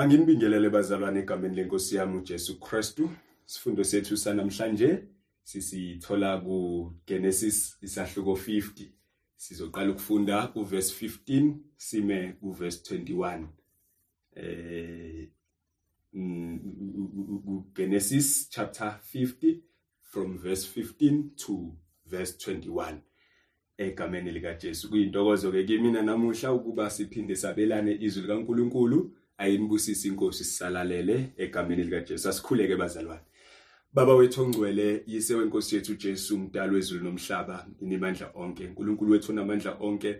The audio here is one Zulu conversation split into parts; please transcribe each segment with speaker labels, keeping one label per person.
Speaker 1: Anginibingelele bazalwane egameni lenkosi yami uJesu Kristu. Sifundo sethu sanamhlanje sisithola ku Genesis isahluko 50. Sizoqala ukufunda uverse 15 sime kuverse 21. Eh Genesis chapter 50 from verse 15 to verse 21. Egameni lika Jesu kuyintokozo ke kimi namuhla ukuba siphinde sabelane izwi likaNkuluNkulu ayinibusise inkosi sisalalele egameni lika Jesu asikhuleke bazalwane. Baba wethu ongcwele yise wenkosi yethu Jesu umdalo wezulu nomhlaba inimandla onke. uNkulunkulu wethu namandla onke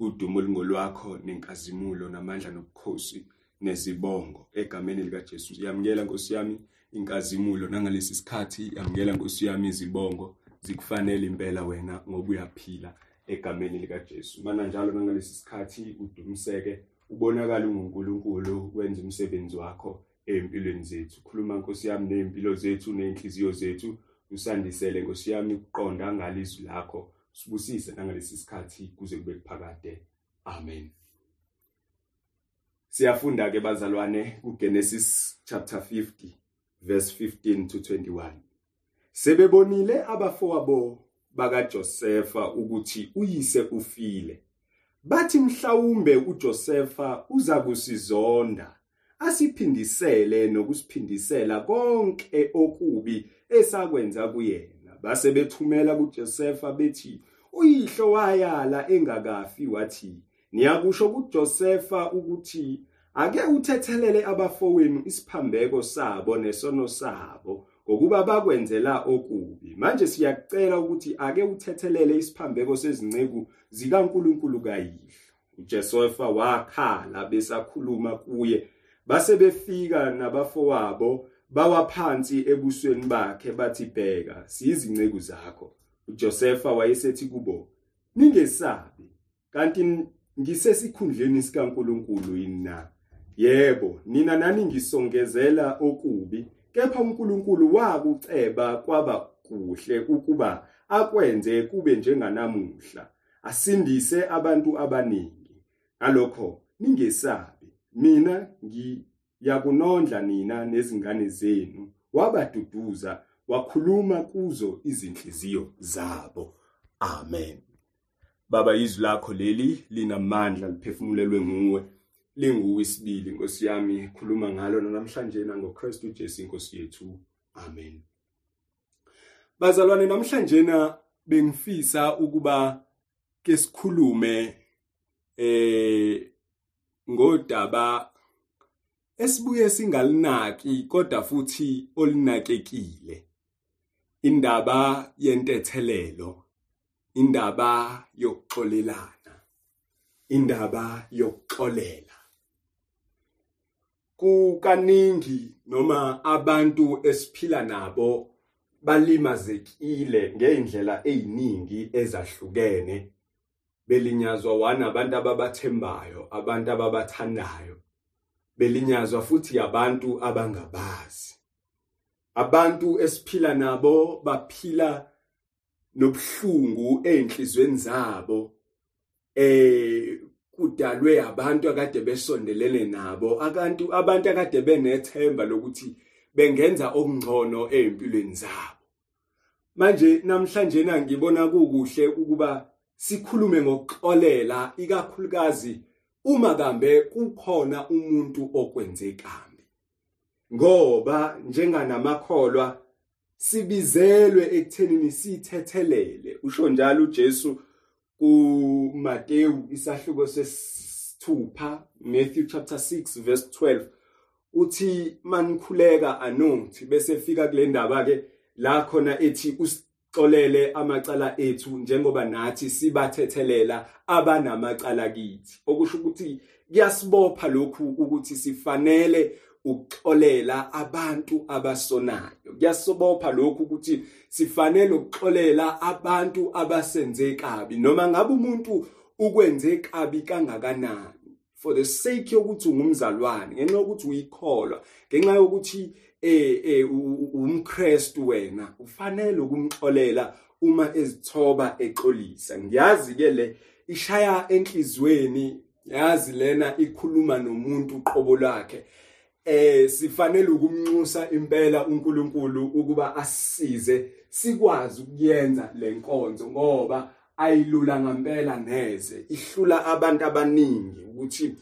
Speaker 1: udumo lingolwakho nenkazimulo namandla nobukhosi nezibongo. Egameni lika Jesu yamukela Nkosi yami inkazimulo. Nangalesi sikhathi yamukela Nkosi yami izibongo. Zikufanele impela wena ngoba uyaphila egameni lika Jesu mana njalo nangalesi sikhathi udumiseke ubonakala unguNkulunkulu wenza umsebenzi wakho empilweni zethu. Khuluma Nkosi yami nezimpilo zethu nenhliziyo zethu. Usandisele Nkosi yami ukuqonda ngalizwi lakho. Sibusise nangalesi sikhathi kuze kube kuphakade. Amen. Siyafunda ke bazalwane kuGenesis chapter 50 verse 15 to 21 Sebebonile abafowabo bakaJosefa ukuthi uyise ufile. Bathi mhlawumbe uJosefa uza kusizonda asiphindisele nokusiphindisela konke okubi esakwenza kuyena. Base bethumela kuJosefa bethi uyihlo wayala engakafi wathi niyakusho kuJosefa ukuthi ake uthethelele abafowenu isiphambeko sabo nesono sabo. Ngokuba bakwenzela okubi manje siyakucela ukuthi ake uthethelele isiphambeko sezinceku zikaNkuluNkulu kayihlo. uJesofa wakhala besakhuluma kuye base befika nabafowabo bawaphansi ebusweni bakhe bathi bheka siyizinceku zakho. uJosefa wayesethi kubo ningesabi kanti ngisesikhundleni sikaNkuluNkulu yina yebo nina nani ngisongezela okubi kepha uNkulunkulu wakuceba kwaba kuhle ukuba akwenze kube njenganamuhla asindise abantu abaningi. Ngalokho ningesabi. Mina ngiyakunondla nina nezingane zenu. Wabaduduza wakhuluma kuzo izinhliziyo zabo. Amen. Baba izwi lakho leli linamandla liphefumulelwe nguwe. Linguwisibili inkosi yami khuluma ngalo namhlanje nangoKristu Jesu inkosi yethu. Amen. Bazalwane namhlanje na bengifisa ukuba ke sikhulume eh ngodaba esibuye singalinaki kodwa futhi olinakekile. Indaba yentethelelo indaba yokuxolelana indaba yokuxolela. Kukaningi noma abantu esiphila nabo balimazekile ngeindlela eziningi ezahlukene. Belinyazwa wana abantu ababathembayo abantu ababathandayo. Belinyazwa futhi abantu abangabazi. Abantu esiphila nabo baphila nobuhlungu einhlizweni zabo eh kudalwe abantu akade besondelene nabo. Abantu abantu akade benethemba lokuthi bengenza okungcono empilweni zabo. Manje namhlanje na ngibona kukuhle ukuba sikhulume ngokuxolela ikakhulukazi uma kambe kukhona umuntu okwenze kambi ngoba njenganamakholwa sibizelwe ekuthenini sithethelele. Usho njalo uJesu kuMateyu isahluko sesithupha Matthew chapter 6 verse 12 uthi manikhuleka anothi bese fika kule ndaba ke la khona ethi usixolele amacala ethu njengoba nathi sibathethelela abanamacala kithi. Okusho ukuthi kuyasibopha lokhu ukuthi sifanele ukuxolela abantu abasonayo. Kuyasobopha lokhu ukuthi sifanele ukuxolela abantu abasenze kabi noma ngabe umuntu ukwenze kabi kangakanani. For the sake yokuthi ungumzalwane ngenxa yokuthi uyikholwa ngenxa yokuthi eh eh umKristu wena ufanele ukumxolela uma ezithoba exolisa. Ngiyazi ke le ishaya enhlizweni yazi lena ikhuluma nomuntu uqobo lwakhe. Eh sifanele ukumnxusa impela uNkulunkulu ukuba asisize sikwazi ukuyenza lenkonzo ngoba ayilula ngempela neze. Ihlula abantu abaningi ukuthi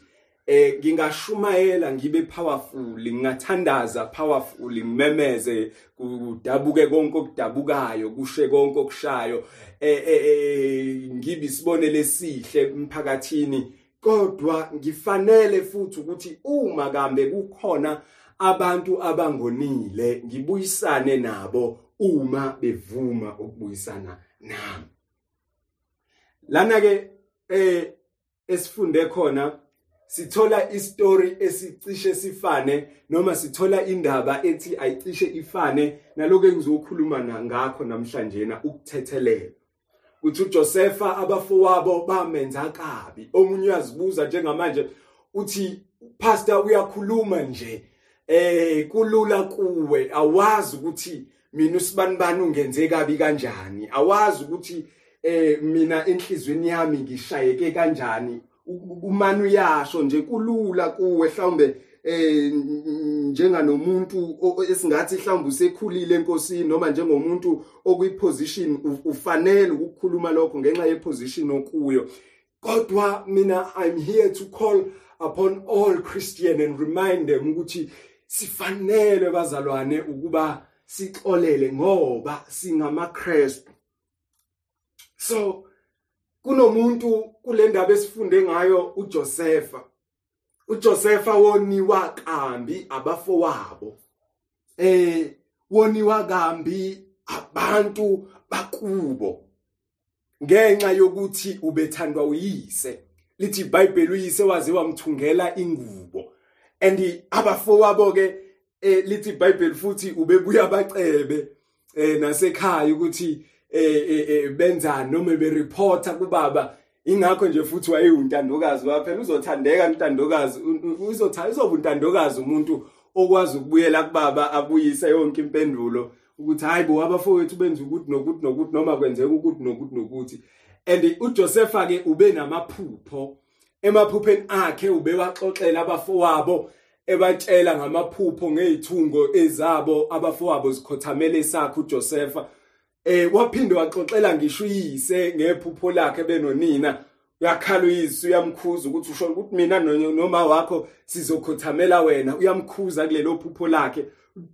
Speaker 1: eh ngingashumayela ngibe powerful ngingathandaza powerful ngimemeze kudabuke konke okudabukayo kushe konke okushayo. Eh, eh, eh ngibe isibonele esihle emphakathini. Kodwa ngifanele futhi ukuthi uma kambe kukhona abantu abangonile ngibuyisane nabo uma bevuma ukubuyisana nami. Lana ke eh esifunde khona sithola istory esicishe sifane noma sithola indaba ethi ayicishe ifane naloko engizokhuluma ngakho namhlanje na ukuthethelela uthi uJosepha abafowabo bamenza kabi omunye uyazibuza njengamanje uthi pastor uyakhuluma nje eh kulula kuwe. Awazi ukuthi mina usibanibani ungenze kabi kanjani. Awazi ukuthi eh mina enhlizweni yami ngishayeke kanjani. Umanu yasho nje kulula kuwe. Mhlawumbe eh njenganomuntu esingathi mhlawumbe usekhulile enkosini noma njengomuntu okuyiposition ufanele ukukhuluma lokho ngenxa yeposition okuyo. Kodwa mina i'm here to call upon all christian and remind them ukuthi sifanele bazalwane ukuba sixolele ngoba singamakrestu. So kunomuntu kule ndaba esifunde ngayo uJosepha. uJosepha woniwa kambi abafowabo. Eh woniwa kambi abantu bakubo. Ngenxa yokuthi ubethandwa uyise lithi iBhayibheli uyise waze wamthungela ingubo. And abafowabo ke eh lithi iBhayibheli futhi ubebuya abacebe eh nasekhaya ukuthi eh, eh benzani noma bereporta kubaba ingakho nje futhi wayeyuntandokazi waphela uzothandeka intandokazi uzothatha izobuntandokazi umuntu okwazi ukubuyela kubaba abuyise yonke impendulo ukuthi hayi bo abafowethu benza ukuthi nokuthi nokuthi noma kwenzeka ukuthi nokuthi nokuthi. And uJosepha ke ube namaphupho emaphupheni akhe ubewaxoxela abafowabo ebatshela ngamaphupho ngezithungo ezabo abafowabo zikhothamele sakhe uJosepha eh waphinde waxoxela ngisho uyise ngephupho lakhe benonina. Uyakhala uyise uyamkhuza ukuthi usho ukuthi mina noma wakho sizokhothamela wena uyamkhuza kulelo phupho lakhe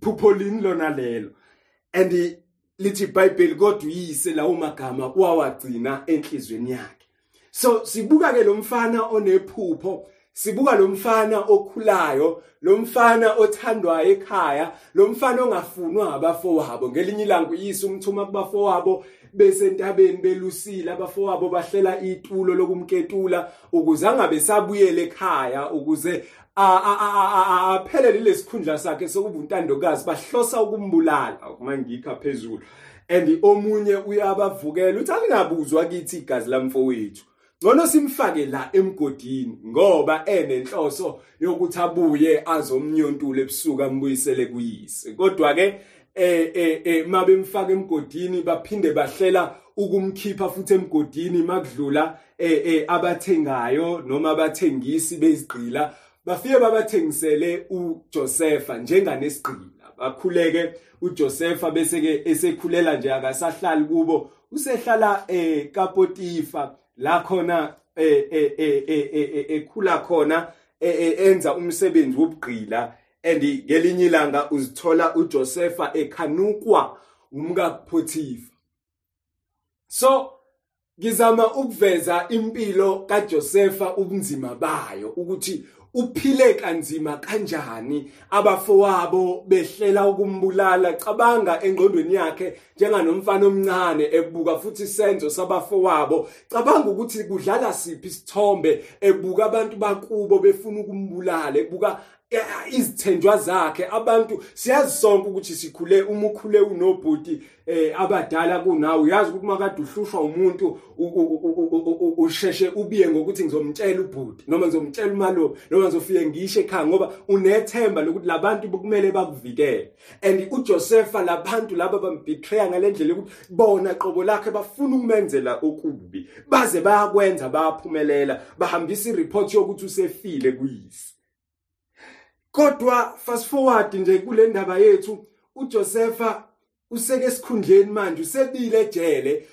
Speaker 1: phupho lini lona lelo. And lithi iBhayibheli kodwa uyise lawo magama wawagcina enhlizweni yakhe. So sibuka ke lo mfana onephupho sibuka lo mfana okhulayo lo mfana othandwayo ekhaya lo mfana ongafunwa abafowabo. Ngelinye ilanga uyise umthuma kubafowabo besentabeni belusile. Abafowabo bahlela itulo lokumketula ukuze angabe sabuyele ekhaya ukuze aphelele lesikhundla sakhe sokuba untandokazi bahlosa ukumbulala. Uma ngikho phezulu. And omunye uyabavukela uthi alingabuzwa kithi igazi lamfowethu. Ngcono simfake la emgodini ngoba enenhloso yokuthi abuye azomnyontula ebusuku ambuyisele kuyise. Kodwa ke eh eh, eh mabemfaka emgodini baphinde bahlela ukumkhipha futhi emgodini makudlula eh, eh abathengayo noma abathengisi bezigqila bafike babathengisele uJosepha njenganesigqila. Bakhuleke uJosepha bese ke esekhulela nje akasahlali kubo usehlala eh kaPotifa. La khona ekhula khona enza umsebenzi wobugqila and ngelinye ilanga uzithola uJosepha ekhanukwa umka Potipha so ngizama ukuveza impilo kaJosepha ubunzima bayo ukuthi uphile kanzima kanjani? Abafowabo behlela ukumbulala cabanga engqondweni yakhe njenganomfana omncane ebuka futhi isenzo sabafowabo. Cabanga ukuthi kudlala siphi isithombe ebuka abantu bakubo befuna ukumbulala ebuka izithenjwa zakhe. Abantu siyazi sonke ukuthi sikhule uma ukhule unobhuti eh abadala kunawe. Uyazi ukuthi makade uhlushwa umuntu usheshe ubiye ngokuthi ngizomtshela ubhuti noma ngizomtshela umalo noma ngizofike ngisho ekhaya ngoba unethemba lokuthi labantu kumele bakuvikele. And uJosepha labantu laba bambetray ngalendlela ukuthi bona qobo lakhe bafuna ukumenzela okubi. Baze bayakwenza bayaphumelela bahambisa ireport yokuthi usefile kuyise. Kodwa fast forward nje kule ndaba yethu uJosepha useke esikhundleni manje usebile ejele.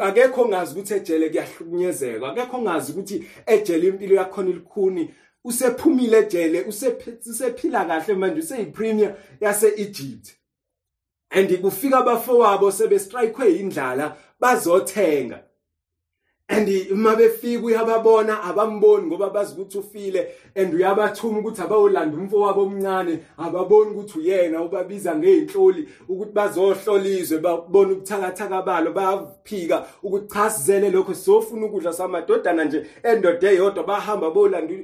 Speaker 1: Akekho ongazi ukuthi ejele kuyahlukunyezeka akekho ongazi ukuthi ejele impilo yakhona ilikhuni. Usephumile ejele usephila kahle manje useyipremier yase-Egypt. And kufika abafowabo sebestrikewe indlala bazothenga. And uma befika uyababona abamboni ngoba bazi ukuthi ufile. And uyabathuma ukuthi abayolanda umfo wabo omncane ababoni ukuthi uyena ubabiza ngeinhloli ukuthi bazohlolizwe babone ubuthakathaka balo bayaphika ukuthi chasizele lokho sizofuna ukudla samadodana nje endoda eyodwa bahamba bolanda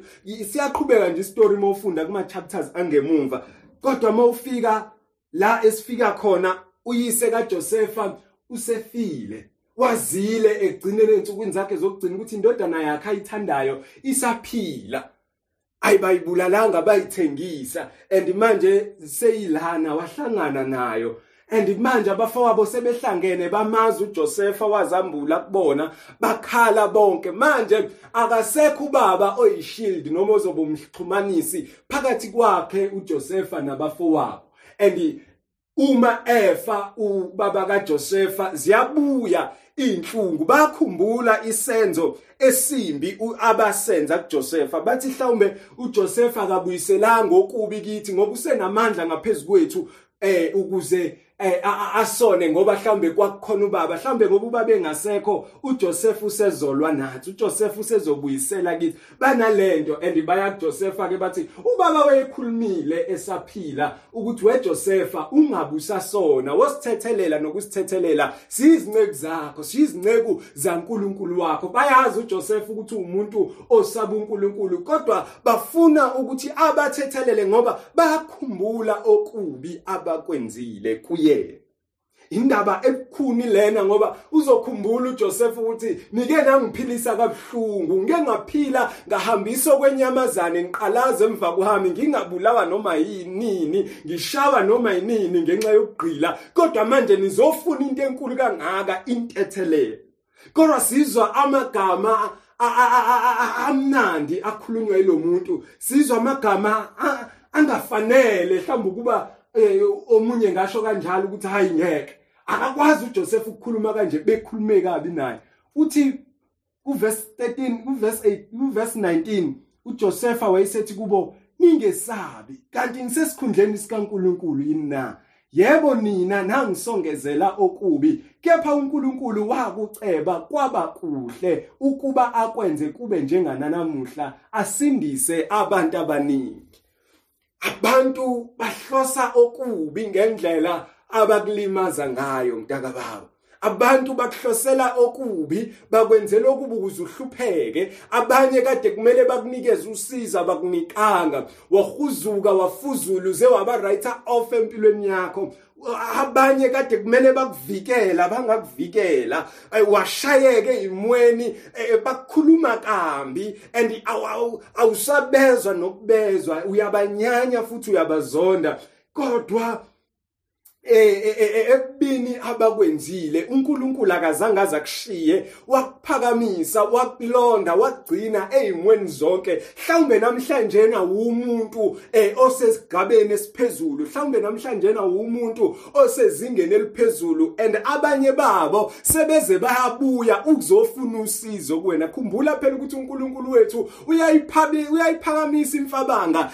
Speaker 1: siyaqhubeka nje istory mawufunda kuma chapters angemumva kodwa mawufika la esifika khona uyise kaJosepha usefile. Wazile egcinele ensukwini zakhe zokugcina ukuthi indodana yakhe ayithandayo isaphila. Ayibayibulalanga bayithengisa. And manje seyilana wahlangana nayo. And manje abafowabo sebehlangene bamazi uJosepha wazambula kubona bakhala bonke. Manje akasekho ubaba oyishield noma ozoba umxhumanisi phakathi kwakhe uJosepha nabafowabo and uma efa ubaba kaJosepha ziyabuya inhlungu bakhumbula isenzo esimbi abasenza kuJosepha bathi mhlawumbe uJosepha akabuyiselanga okubi kithi ngoba usenamandla ngaphezulu kwethu eh ukuze Eh, asone ngoba mhlambe kwakukhona ubaba mhlambe ngoba ubaba engasekho uJoseph usezolwa nathi uJoseph usezobuyisela kithi. Banalento and baya kuJoseph ke bathi ubaba wayekhulumile esaphila ukuthi weJoseph ungabusasona wosithethelela nokusithethelela. Sizinceke zakho sizinceke zaNkuluNkulu wakho. Bayazi uJoseph ukuthi umuntu osaba uNkulunkulu kodwa bafuna ukuthi abathethelele ngoba bayakhumbula okubi abakwenzile kuye. Yena indaba ebukhuni lena ngoba uzokhumbula uJoseph ukuthi nike nangiphilisa kabhlungu ngeke ngaphila ngahambisa kwenyamazane ngiqalaza emva kuhami ngingabulawa noma yinini ngishawa noma yinini ngenxa yokugqila kodwa manje nizofuna into enkulu kangaka intethelelo. Kodwa sizwa amagama amnandi akhulunywa yilo muntu sizwa amagama angafanele mhlawumbe ukuba eh omunye ngasho kanjalo ukuthi hayi ngeke. Akakwazi uJoseph ukukhuluma kanje bekhulume kabi naye. Uthi kuverse 13 kuverse 8 kuverse 19 uJoseph wayesethi kubo ningesabi kanti ngisesikhundleni sikaNkuluNkulu yini na? Yebo nina nangisongezela okubi kepha uNkulunkulu wakuceba kwaba kuhle ukuba akwenze kube njengananamuhla asindise abantu abaningi. Abantu bahlosa okubi ngendlela abakulimaza ngayo mntaka baba abantu bakuhlosela okubi bakwenzela okubi ukuze uhlupheke. Abanye kade kumele bakunikeze usiza bakunikanga. Wahuzuka wafuzula uze waba writer off empilweni yakho. Abanye kade kumele bakuvikela bangakuvikela. Washayeke imweni eh, bakukhuluma kambi and awusabezwa nokubezwa. Uyabanyanya futhi uyabazonda. Kodwa ekubini abakwenzile uNkulunkulu akazange azakushiye wakuphakamisa wakulonda wagcina ezimweni zonke. Mhlawumbe namhlanje na umuntu osesigabeni esiphezulu mhlawumbe namhlanje na umuntu osezingeni eliphezulu and abanye babo sebeze bayabuya ukuzofuna usizo kuwena. Khumbula phela ukuthi uNkulunkulu wethu uyayiphabi uyayiphakamisa imfabanga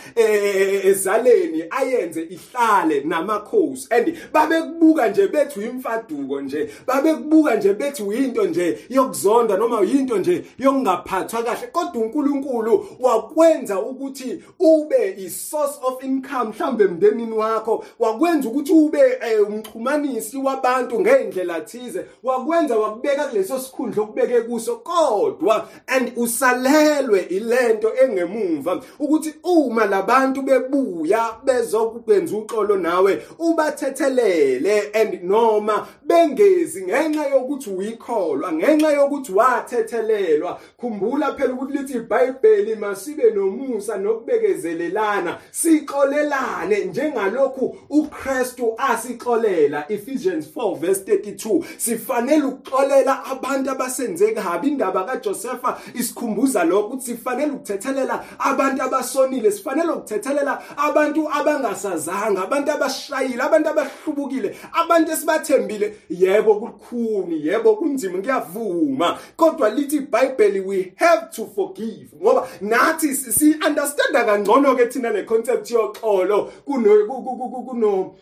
Speaker 1: ezaleni ayenze ihlale namakhosi. And babekubuka nje bethi uyimfaduko nje babekubuka nje bethi uyinto nje yokuzonda noma uyinto nje yokungaphathwa kahle. Kodwa uNkulunkulu wakwenza ukuthi ube isource of income mhlambe emndenini wakho. Wakwenza ukuthi ube eh, umxhumanisi wabantu ngendlela thize. Wakwenza wakubeka kuleso sikhundla okubeke kuso. Kodwa and usalelwe ilento engemumva ukuthi uma labantu bebuya bezokwenza uxolo nawe ubathethe uthethelele and noma bengezi ngenxa yokuthi uyikholwa ngenxa yokuthi wathethelelwa khumbula phela ukuthi lithi iBhayibheli masibe nomusa nokubekezelelana sixolelane njengalokhu uKristu asixolela Ephesians 4 verse 32 sifanele ukuxolela abantu abasenze kabi indaba kaJosepha isikhumbuza lokho ukuthi sifanele ukuthethelela abantu abasonile sifanele ukuthethelela abantu abangasazanga abantu abashayile abantu abahlubukile abantu esibathembile. Yebo kukhuni yebo kunzima ngiyavuma kodwa lithi iBhayibheli we have to forgive ngoba nathi si understanda kangcono ke thina le concept yoxolo kuno kuno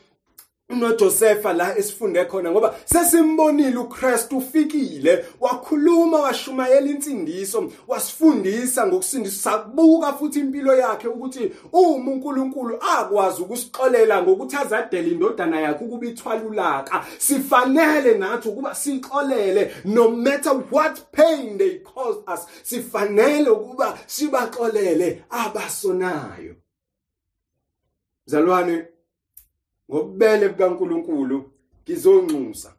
Speaker 1: unoJosefa la esifunde khona ngoba sesimbonile uKristu ufikile wakhuluma washumayela insindiso wasifundisa ngokusindisa. Sabuka futhi impilo yakhe ukuthi uma uNkulunkulu akwazi ukusixolela ngokuthi azadele indodana yakhe ukuba ithwalulaka sifanele nathi ukuba sixolele no matter what pain they caused us sifanele ukuba sibaxolele abasonayo. Mzalwane ngobubele bukaNkuluNkulu ngizonxusa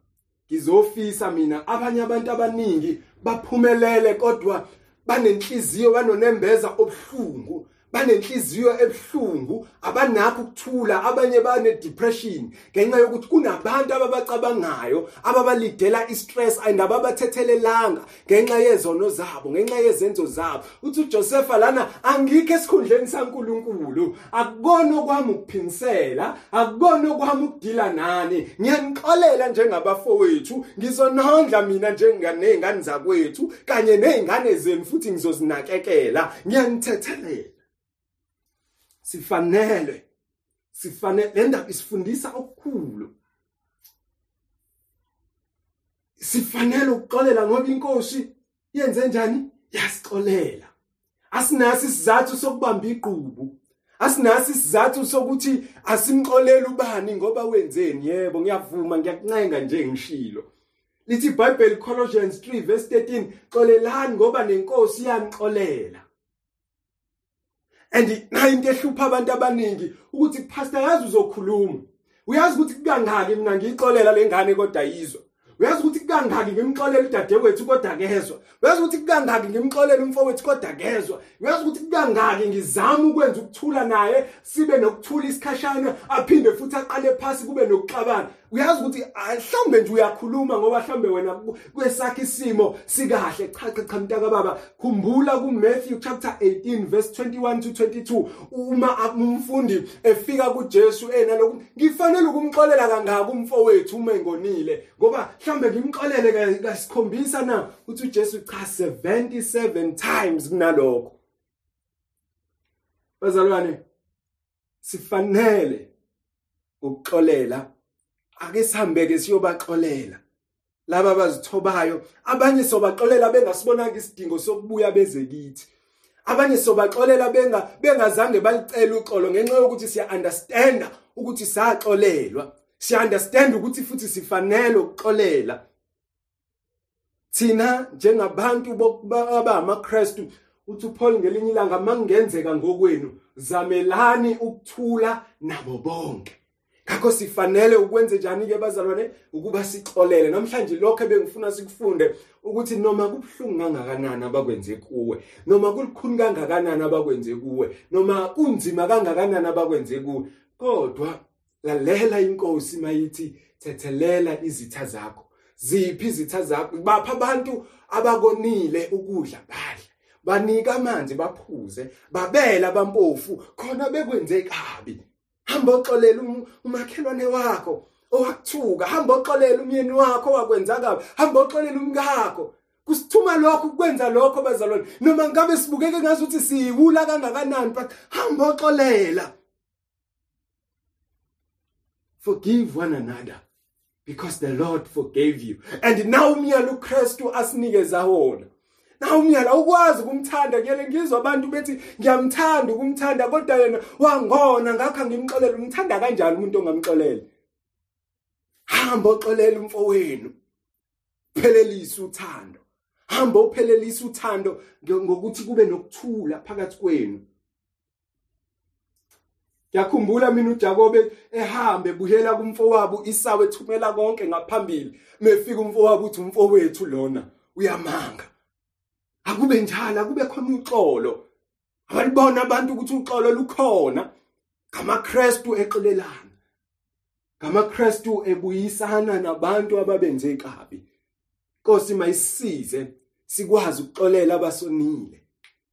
Speaker 1: ngizofisa mina. Abanye abantu abaningi baphumelele kodwa banenhliziyo banonembeza obuhlungu. Banenhliziyo ebuhlungu abanakho ukuthula abanye bane depression ngenxa yokuthi kunabantu ababacabangayo ababalidela istress and ababathethelelanga ngenxa yezono zabo ngenxa yezenzo zabo. Uthi uJoseph lana angikho esikhundleni saNkuluNkulu. Akubona kwami ukuphinisela akubona kwami ukudila nani. Ngiyanixolela njengabafowethu ngizonondla mina njengane ngane zakwethu kanye nezingane zenu futhi ngizozinakekela. Ngiyanithethelela sifanele. Sifanele le ndaba isifundisa okukhulu. Sifanele ukuxolela ngoba inkosi yenze njani? Yasixolela. Asinasi isizathu sokubamba iqubu asinasi isizathu sokuthi asimxolele ubani ngoba wenzeni? Yebo ngiyavuma ngiyakuncenga nje ngishilo. Lithi iBhayibheli Colossians 3 verse 13 xolelani ngoba nenkosi yanixolela and nayo into ehlupha abantu abaningi ukuthi pastor yazi uzokhuluma. Uyazi ukuthi kangaki mina ngiyixolela lengane kodwa yizwa? Uyazi ukuthi kangaki ngimxolela udadewethu kodwa kezwa uyazi ukuthi kangaki ngimxolela umfowethu kodwa kezwa uyazi ukuthi kangaki ngizama ukwenza ukuthula naye sibe nokuthula isikhashana aphinde futhi aqale phansi kube nokuxabana? Uyazi ukuthi mhlawumbe nje uyakhuluma ngoba mhlawumbe wena kwesakhe isimo sikahle. Cha cha cha mntaka baba khumbula ku Matthew chapter 18 verse 21 to 22 uma umfundi efika kuJesu ena lokhu ngifanele ukumxolela kangaka umfowethu uma engonile. Ngoba mhlawumbe ngimxolele kasikhombisa na uthi uJesu cha 77 times kunalokho. Bazalwane sifanele ukuxolela ake sihambe ke siyobaxolela. Laba abazithobayo abanye sobaxolela bengasibonanga isidingo sokubuya beze kithi. Abanye sobaxolela benga bengazange balicela uxolo ngenxa yokuthi siya understand ukuthi saxolelwa. Siya understand ukuthi futhi sifanele ukuxolela. Thina njengabantu abamaKristu uthi uPaul ngelinye ilanga mangenzeka ngokwenu zamelani ukuthula nabo bonke. Ngakho sifanele ukwenze njani ke bazalwane? Ukuba sixolele. Namhlanje lokho ebengifuna sikufunde ukuthi noma kubhlungu kangakanani abakwenze kuwe noma kulikhuni kangakanani abakwenze kuwe noma kunzima kangakanani abakwenze kuwe kodwa lalela inkosi mayithi thethelela izitha zakho. Ziphi izitha zakho? Bapha abantu abakonile ukudla badla banika amanzi baphuze babela bampofu khona bekwenze kabi. Hamba oxolela umakhelwane wakho owakuthuka hamba oxolela umyeni wakho wakwenza kabi hamba oxolela umkakho kusithuma lokho kwenza lokho bazalwane. Noma ngabe sibukeke ngazuthi siyiwula kangakanani but hamba oxolela forgive one another because the Lord forgave you. And now umyalo uKristu asinikeza wona. Nawe umyala ukwazi ukumthanda ngiyele ngizwa abantu bethi ngiyamthanda ukumthanda kodwa yena wangona ngakho ngimxolela umthanda kanjani umuntu ongamxolela hamba oxolela umfowenu phelelisa uthando hamba uphelelisa uthando ngokuthi kube nokuthula phakathi kwenu. Ngiyakhumbula mina uJakobe ehambe buhela kumfowabo isawe ethumela konke ngaphambili mefika umfowabo uthi umfowethu lona uyamanga. Akube njalo akube khona uxolo. Abalibona abantu ukuthi uxolo lukhona. ngamaKristu exolelana ngamaKristu ebuyisana nabantu ababenze kabi. Nkosi mayisize. Sikwazi ukuxolela abasonile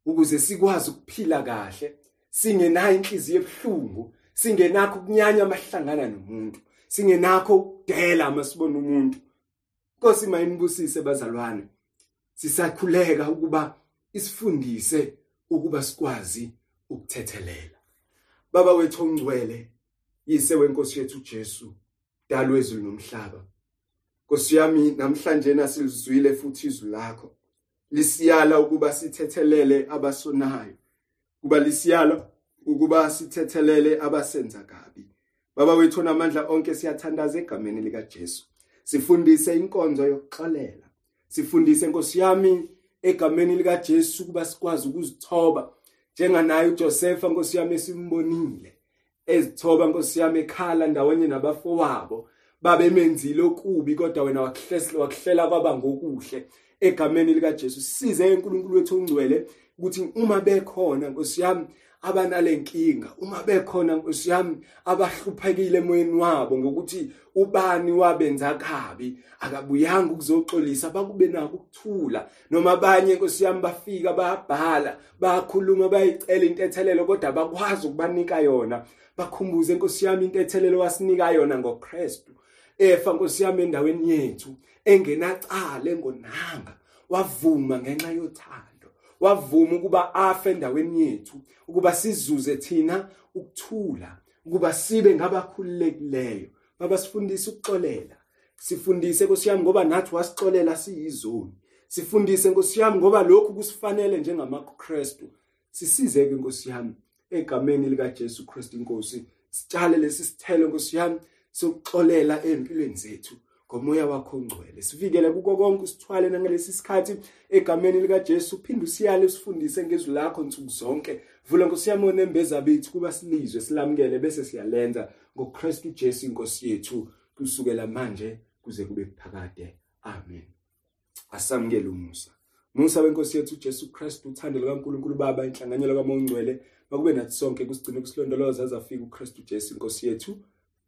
Speaker 1: ukuze sikwazi ukuphila kahle. Singenayo inhliziyo ebhlungu singenakho ukunyanya amahlangana nomuntu. Singenakho ukudela masibona umuntu. Nkosi mayinibusise bazalwane. Sisakhuleka ukuba isifundise ukuba sikwazi ukuthethelela. Baba wethu ongcwele yise wenkosi yethu Jesu dalo ezulu nomhlaba Nkosi yami namhlanje nasilizwile futhi izwi lakho. Lisiyala ukuba sithethelele abasonayo kuba lisiyala ukuba sithethelele abasenza kabi. Baba wethu namandla onke siyathandaza egameni lika Jesu sifundise inkonzo yokuxolela. Sifundise Nkosi yami egameni lika Jesu ukuba sikwazi ukuzithoba. Njenganayo uJosepha Nkosi yami esimbonile. Ezithoba Nkosi yami ekhala ndawonye nabafowabo. Babemenzile okubi kodwa wena wakuhlela wakuhlela kwaba ngokuhle egameni lika Jesu size uNkulunkulu wethu ongcwele ukuthi uma bekhona Nkosi yami abanalenkinga. Uma bekhona Nkosi yami abahluphekile emoyeni wabo ngokuthi ubani wabenza kabi akabuyanga ukuzoxolisa bakube nako ukuthula. Noma abanye Nkosi yami bafika bayabhala bayakhuluma bayicela intethelelo kodwa bakwazi ukubanika yona. Bakhumbuze Nkosi yami intethelelo wasinika yona ngoKristu. Efa Nkosi yami endaweni yethu engenacala engonanga wavuma ngenxa yothando. Wavuma ukuba afe endaweni yethu ukuba sizuze thina ukuthula ukuba sibe ngabakhululekileyo. Baba sifundise ukuxolela. Sifundise Nkosi yami ngoba nathi wasixolela siyizoni. Sifundise Nkosi yami ngoba lokhu kusifanele njengamaKristu. Sisizeke Nkosi yami egameni lika Jesu Kristu inkosi sitshale lesi sithelo Nkosi yami sokuxolela empilweni zethu. Ngomoya wakho ongcwele. Sivikele kuko konke usithwale nangalesi sikhathi egameni lika Jesu phinde usiyale usifundise ngezwi lakho nsuku zonke. Vula nkosiyami onembeza bethu kuba silizwe silamukele bese siyalenza ngoKristu Jesu inkosi yethu kusukela manje kuze kube phakade amen. Asamukele umusa. Musa wenkosi yethu Jesu Kristu uthando likaNkuluNkulu Baba inhlanganyelo kaMongcwele makube nathi sonke kusigcine kusilondoloza azafika uKristu Jesu inkosi yethu.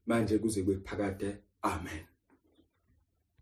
Speaker 1: Manje kuze kube phakade amen.